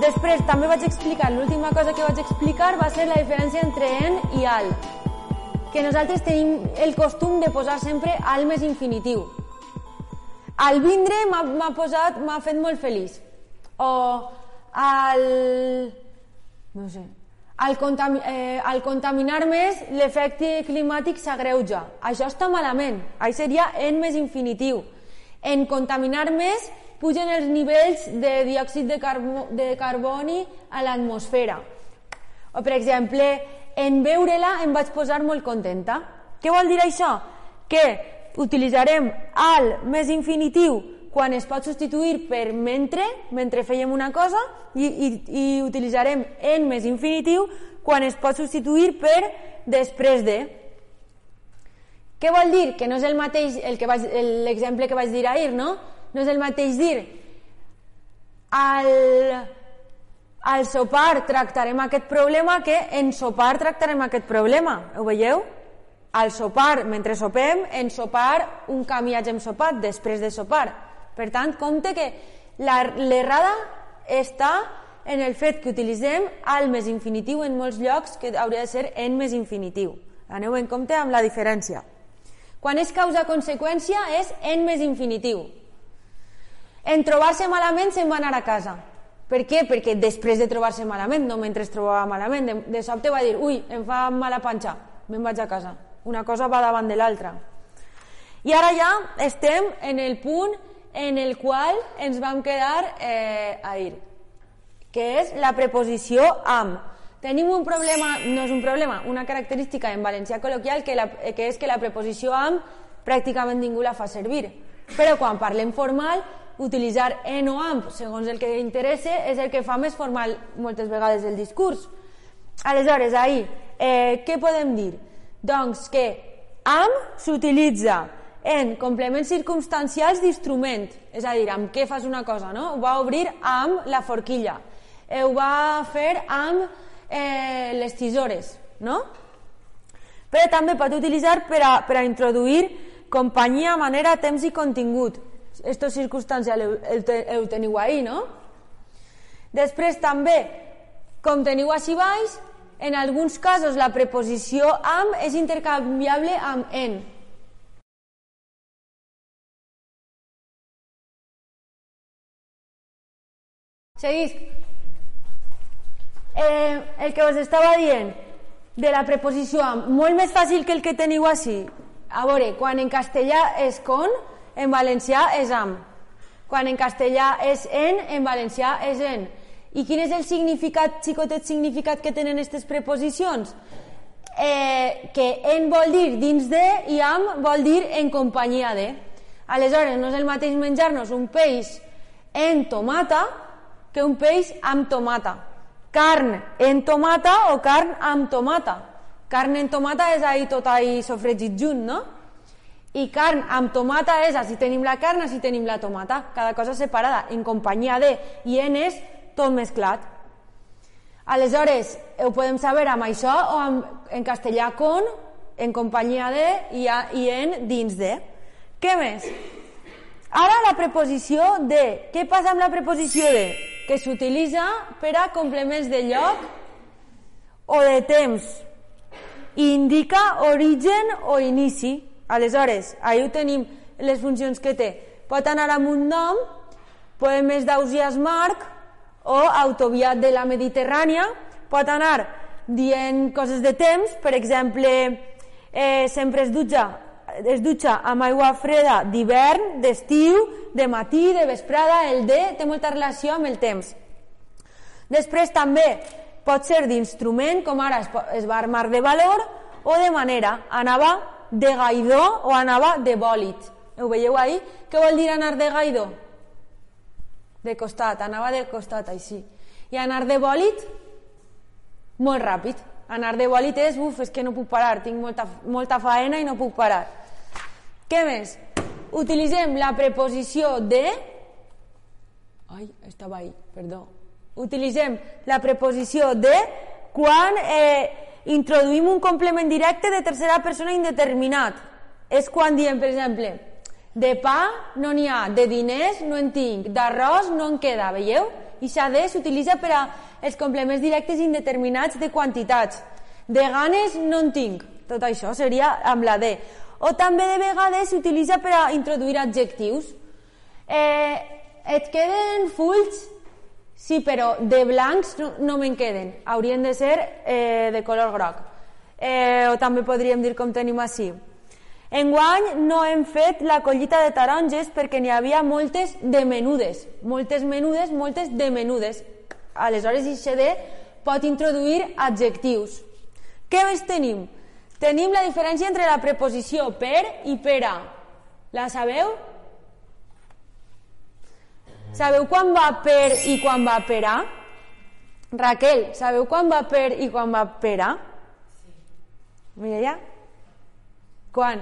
Després també vaig explicar, l'última cosa que vaig explicar va ser la diferència entre en i al. Que nosaltres tenim el costum de posar sempre al més infinitiu. Al vindre m'ha posat, m'ha fet molt feliç. O al... no sé, al, contam eh, al contaminar més l'efecte climàtic s'agreuja. Això està malament. Això seria en més infinitiu. En contaminar més pugen els nivells de diòxid de, carbo de carboni a l'atmosfera. O, per exemple, en veure-la em vaig posar molt contenta. Què vol dir això? Que utilitzarem al més infinitiu quan es pot substituir per mentre, mentre fèiem una cosa, i, i, i utilitzarem en més infinitiu quan es pot substituir per després de. Què vol dir? Que no és el mateix l'exemple que vaig dir ahir, no? No és el mateix dir al, al sopar tractarem aquest problema que en sopar tractarem aquest problema. Ho veieu? Al sopar, mentre sopem, en sopar un camí hagem sopat, després de sopar. Per tant, compte que l'errada està en el fet que utilitzem al més infinitiu en molts llocs que hauria de ser en més infinitiu. Aneu en compte amb la diferència. Quan és causa-conseqüència és en més infinitiu. En trobar-se malament se'n va anar a casa. Per què? Perquè després de trobar-se malament, no mentre es trobava malament, de, de sobte va dir, ui, em fa mala panxa, me'n vaig a casa. Una cosa va davant de l'altra. I ara ja estem en el punt en el qual ens vam quedar eh, ahir, que és la preposició amb. Tenim un problema, no és un problema, una característica en valencià col·loquial que, la, que és que la preposició amb pràcticament ningú la fa servir. Però quan parlem formal utilitzar en o amb segons el que interessa és el que fa més formal moltes vegades el discurs. Aleshores, ahir, eh, què podem dir? Doncs que amb s'utilitza en complements circumstancials d'instrument, és a dir, amb què fas una cosa, no? Ho va obrir amb la forquilla, eh, ho va fer amb eh, les tisores, no? Però també pot utilitzar per a, per a introduir companyia, manera, temps i contingut el, el, el teniu ahí, no? Després també, com teniu així baix, en alguns casos la preposició amb és intercanviable amb en. Seguís. Eh, el que us estava dient de la preposició amb, molt més fàcil que el que teniu així. A veure, quan en castellà és con, en valencià és am. Quan en castellà és en, en valencià és en. I quin és el significat, xicotet significat que tenen aquestes preposicions? Eh, que en vol dir dins de i am vol dir en companyia de. Aleshores, no és el mateix menjar-nos un peix en tomata que un peix amb tomata. Carn en tomata o carn amb tomata. Carn en tomata és ahí tot ahí sofregit junt, no? I carn amb tomata és, si tenim la carn, si tenim la tomata, cada cosa separada, en companyia de, i en és tot mesclat. Aleshores, ho podem saber amb això o amb, en castellà con, en companyia de i, a, i en dins de. Què més? Ara la preposició de. Què passa amb la preposició de? Que s'utilitza per a complements de lloc o de temps. I indica origen o inici. Aleshores, ahir tenim les funcions que té. Pot anar amb un nom, poemes d'Ausias Marc o autoviat de la Mediterrània, pot anar dient coses de temps, per exemple, eh, sempre es dutxa, es dutxa amb aigua freda d'hivern, d'estiu, de matí, de vesprada, el de té molta relació amb el temps. Després també pot ser d'instrument, com ara es, es va armar de valor, o de manera, anava de gaidó o anava de bòlit. Ho veieu ahí? Què vol dir anar de gaidó? De costat, anava de costat, així. I anar de bòlit, molt ràpid. Anar de bòlit és, uf, és que no puc parar, tinc molta, molta faena i no puc parar. Què més? Utilitzem la preposició de... Ai, estava ahí, perdó. Utilitzem la preposició de quan eh, introduïm un complement directe de tercera persona indeterminat. És quan diem, per exemple, de pa no n'hi ha, de diners no en tinc, d'arròs no en queda, veieu? I de s'utilitza per a els complements directes indeterminats de quantitats. De ganes no en tinc, tot això seria amb la D. O també de vegades s'utilitza per a introduir adjectius. Eh, et queden fulls Sí, però de blancs no, no me'n queden. Haurien de ser eh, de color groc. Eh, o també podríem dir com tenim així. Enguany no hem fet la collita de taronges perquè n'hi havia moltes de menudes. Moltes menudes, moltes de menudes. Aleshores, XD pot introduir adjectius. Què més tenim? Tenim la diferència entre la preposició per i per a. La sabeu? Sabeu quan va per i quan va per a? Raquel, sabeu quan va per i quan va per a? Mira ja. Quan?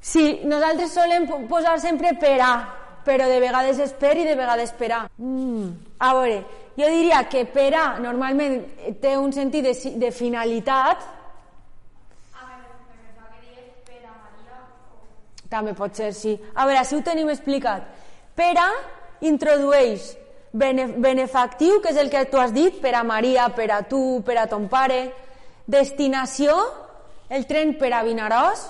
Sí, nosaltres solem posar sempre per a, però de vegades és per i de vegades per a. Mm. A veure, jo diria que per a normalment té un sentit de, de finalitat. També pot ser, sí. A veure, si ho tenim explicat. Per a introdueix benefactiu, que és el que tu has dit, per a Maria, per a tu, per a ton pare. Destinació, el tren per a Vinaròs.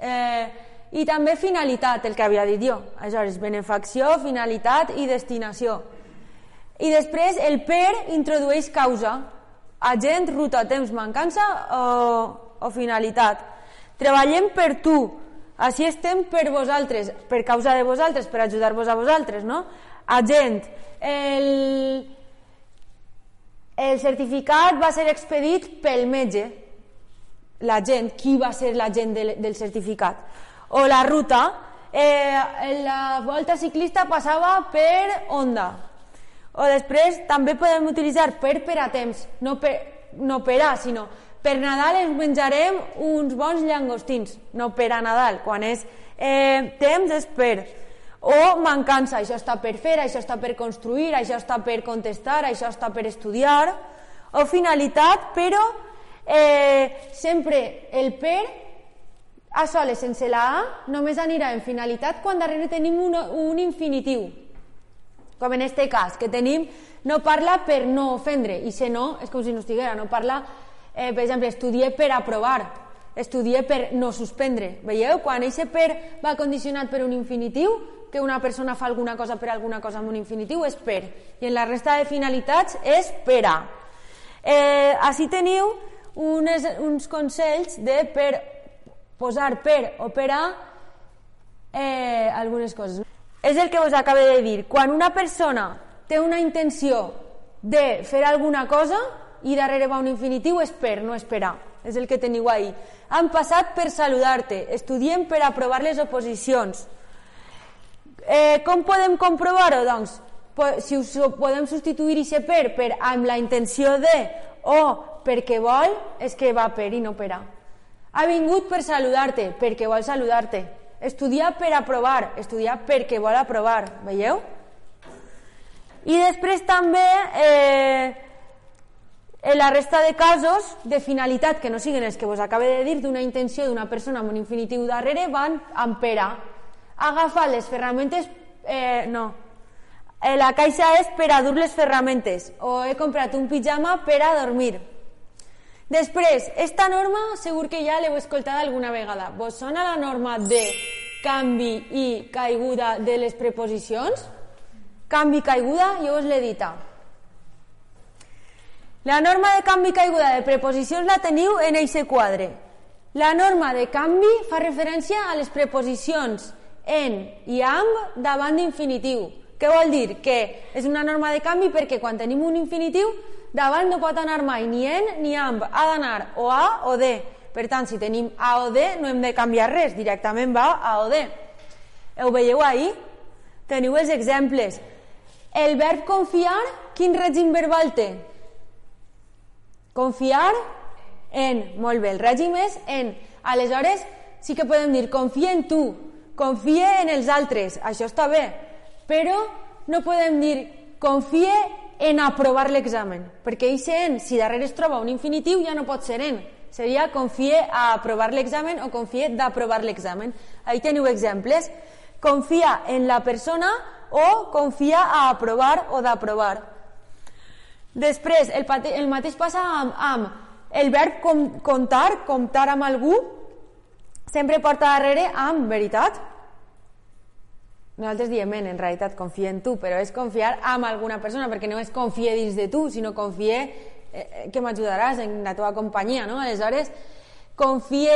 Eh, I també finalitat, el que havia dit jo. Aleshores, benefacció, finalitat i destinació. I després el per introdueix causa. Agent, ruta, temps, mancança o, o finalitat. Treballem per tu, així estem per vosaltres, per causa de vosaltres, per ajudar-vos a vosaltres, no? Agent, el, el certificat va ser expedit pel metge, l'agent, qui va ser l'agent del, del certificat. O la ruta, eh, la volta ciclista passava per onda. O després també podem utilitzar per per a temps, no per, no per a, sinó per Nadal ens menjarem uns bons llangostins, no per a Nadal, quan és eh, temps és per. O mancança, això està per fer, això està per construir, això està per contestar, això està per estudiar. O finalitat, però eh, sempre el per a soles sense la A només anirà en finalitat quan darrere tenim un, un infinitiu. Com en este cas, que tenim no parla per no ofendre, i si no, és com si no estiguera, no parla eh, per exemple, estudie per aprovar, estudie per no suspendre. Veieu? Quan aquest per va condicionat per un infinitiu, que una persona fa alguna cosa per alguna cosa amb un infinitiu, és per. I en la resta de finalitats és per a. Eh, així teniu unes, uns consells de per posar per o per a eh, algunes coses. És el que us acabo de dir. Quan una persona té una intenció de fer alguna cosa, i darrere va un infinitiu és per, no esperar. És el que teniu ahí. Han passat per saludar-te. Estudiem per aprovar les oposicions. Eh, com podem comprovar-ho? Doncs, si us podem substituir i per per amb la intenció de o perquè vol, és que va per i no per a. Ha vingut per saludar-te, perquè vol saludar-te. Estudiar per aprovar, estudiar perquè vol aprovar. Veieu? I després també eh, en la resta de casos de finalitat que no siguin els que vos acabe de dir d'una intenció d'una persona amb un infinitiu darrere van amb pera. Agafa les ferramentes... Eh, no. Eh, la caixa és per a dur les ferramentes o he comprat un pijama per a dormir. Després, esta norma segur que ja l'heu escoltat alguna vegada. Vos sona la norma de canvi i caiguda de les preposicions? Canvi i caiguda, jo us l'he dita. La norma de canvi caiguda de preposicions la teniu en eixe quadre. La norma de canvi fa referència a les preposicions en i amb davant d'infinitiu. Què vol dir? Que és una norma de canvi perquè quan tenim un infinitiu davant no pot anar mai ni en ni amb, ha d'anar o a o de. Per tant, si tenim a o de no hem de canviar res, directament va a o de. Ho veieu ahir? teniu els exemples. El verb confiar, quin règim verbal té? Confiar en. Molt bé, el règim és en. Aleshores, sí que podem dir confia en tu, confia en els altres, això està bé, però no podem dir confia en aprovar l'examen, perquè aquest en, si darrere es troba un infinitiu, ja no pot ser en. Seria confie a aprovar l'examen o confie d'aprovar l'examen. Ahí teniu exemples. Confia en la persona o confia a aprovar o d'aprovar. Després, el, el mateix passa amb, amb el verb com, comptar, comptar amb algú, sempre porta darrere amb veritat. Nosaltres diem, en realitat confia en tu, però és confiar amb alguna persona, perquè no és confie dins de tu, sinó confie eh, que m'ajudaràs en la teva companyia, no? Aleshores, confie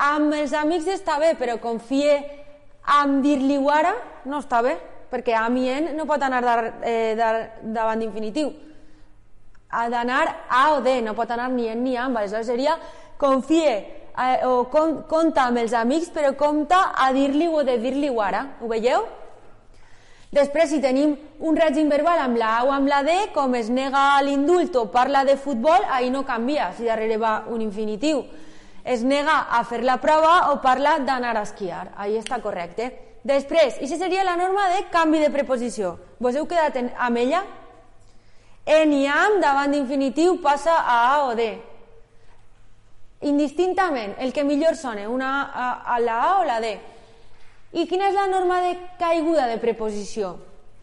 amb els amics està bé, però confie amb dir-li ara no està bé, perquè a mi en no pot anar dar, eh, dar, davant d'infinitiu ha d'anar a o de, no pot anar ni en ni amb, aleshores seria confie eh, o com, compta amb els amics, però compta a dir-li o de dir-li ara, ho veieu? Després, si tenim un règim verbal amb la A o amb la D, com es nega l'indult o parla de futbol, ahí no canvia, si darrere va un infinitiu. Es nega a fer la prova o parla d'anar a esquiar, ahí està correcte. Després, això seria la norma de canvi de preposició. Vos heu quedat en, amb ella? En i am davant d'infinitiu passa a A o D. Indistintament, el que millor sona, una a, a la A o la D. I quina és la norma de caiguda de preposició?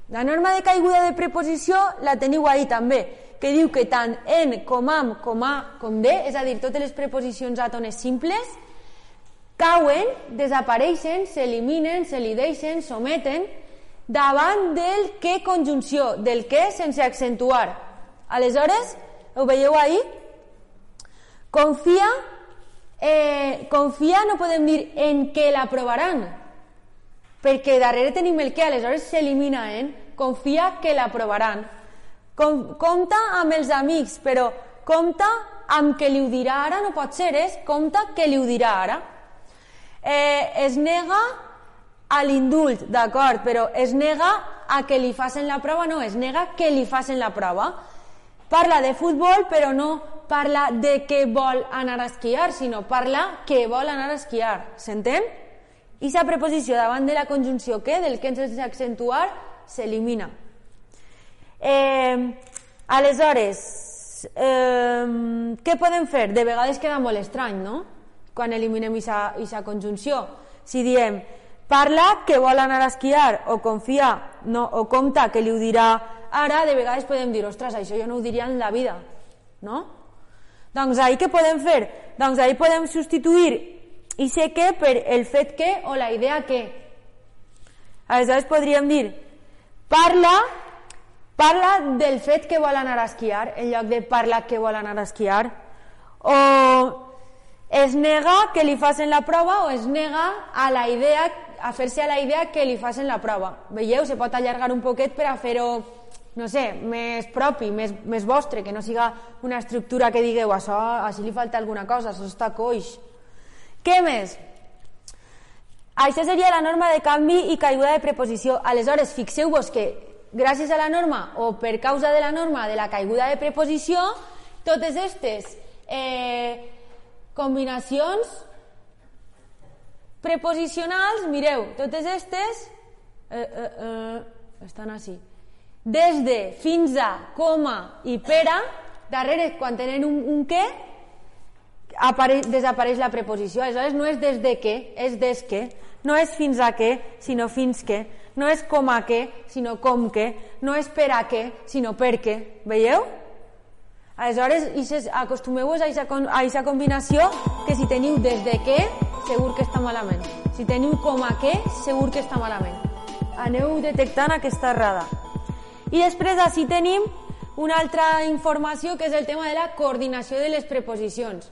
La norma de caiguda de preposició la teniu ahí també, que diu que tant en com am, com a, com de, és a dir, totes les preposicions àtones simples, cauen, desapareixen, s'eliminen, se li deixen, s'ometen, davant del que conjunció, del que sense accentuar. Aleshores, ho veieu ahí? Confia, eh, confia no podem dir en què l'aprovaran, perquè darrere tenim el que, aleshores s'elimina en, confia que l'aprovaran. Com, compta amb els amics, però compta amb que li ho dirà ara, no pot ser, és compta que li ho dirà ara. Eh, es nega a l'indult, d'acord, però es nega a que li facin la prova, no, es nega que li facin la prova. Parla de futbol, però no parla de que vol anar a esquiar, sinó parla que vol anar a esquiar. S'entén? I la preposició davant de la conjunció que, del que ens accentuar, s'elimina. Eh, aleshores, eh, què podem fer? De vegades queda molt estrany, no?, quan eliminem aquesta conjunció. Si diem, parla que vol anar a esquiar o confia no, o compta que li ho dirà ara, de vegades podem dir, ostres, això jo no ho diria en la vida, no? Doncs ahir què podem fer? Doncs ahir podem substituir i sé que per el fet que o la idea que. Aleshores podríem dir, parla, parla del fet que vol anar a esquiar en lloc de parla que vol anar a esquiar o es nega que li facin la prova o es nega a la idea a fer-se a la idea que li facin la prova. Veieu? Se pot allargar un poquet per a fer-ho, no sé, més propi, més, més vostre, que no siga una estructura que digueu, això, així li falta alguna cosa, això està coix. Què més? Això seria la norma de canvi i caiguda de preposició. Aleshores, fixeu-vos que gràcies a la norma o per causa de la norma de la caiguda de preposició, totes aquestes eh, combinacions Preposicionals, mireu, totes aquestes eh, eh, eh, estan així. Des de, fins a, coma i pera, darrere, quan tenen un, un què, apareix, desapareix la preposició. Aleshores, no és des de què, és des que. No és fins a què, sinó fins que. No és com a què, sinó com que. No és per a què, sinó per què. Veieu? Aleshores, acostumeu-vos a aquesta combinació que si teniu des de què, segur que està malament. Si teniu com a què, segur que està malament. Aneu detectant aquesta errada. I després així tenim una altra informació que és el tema de la coordinació de les preposicions.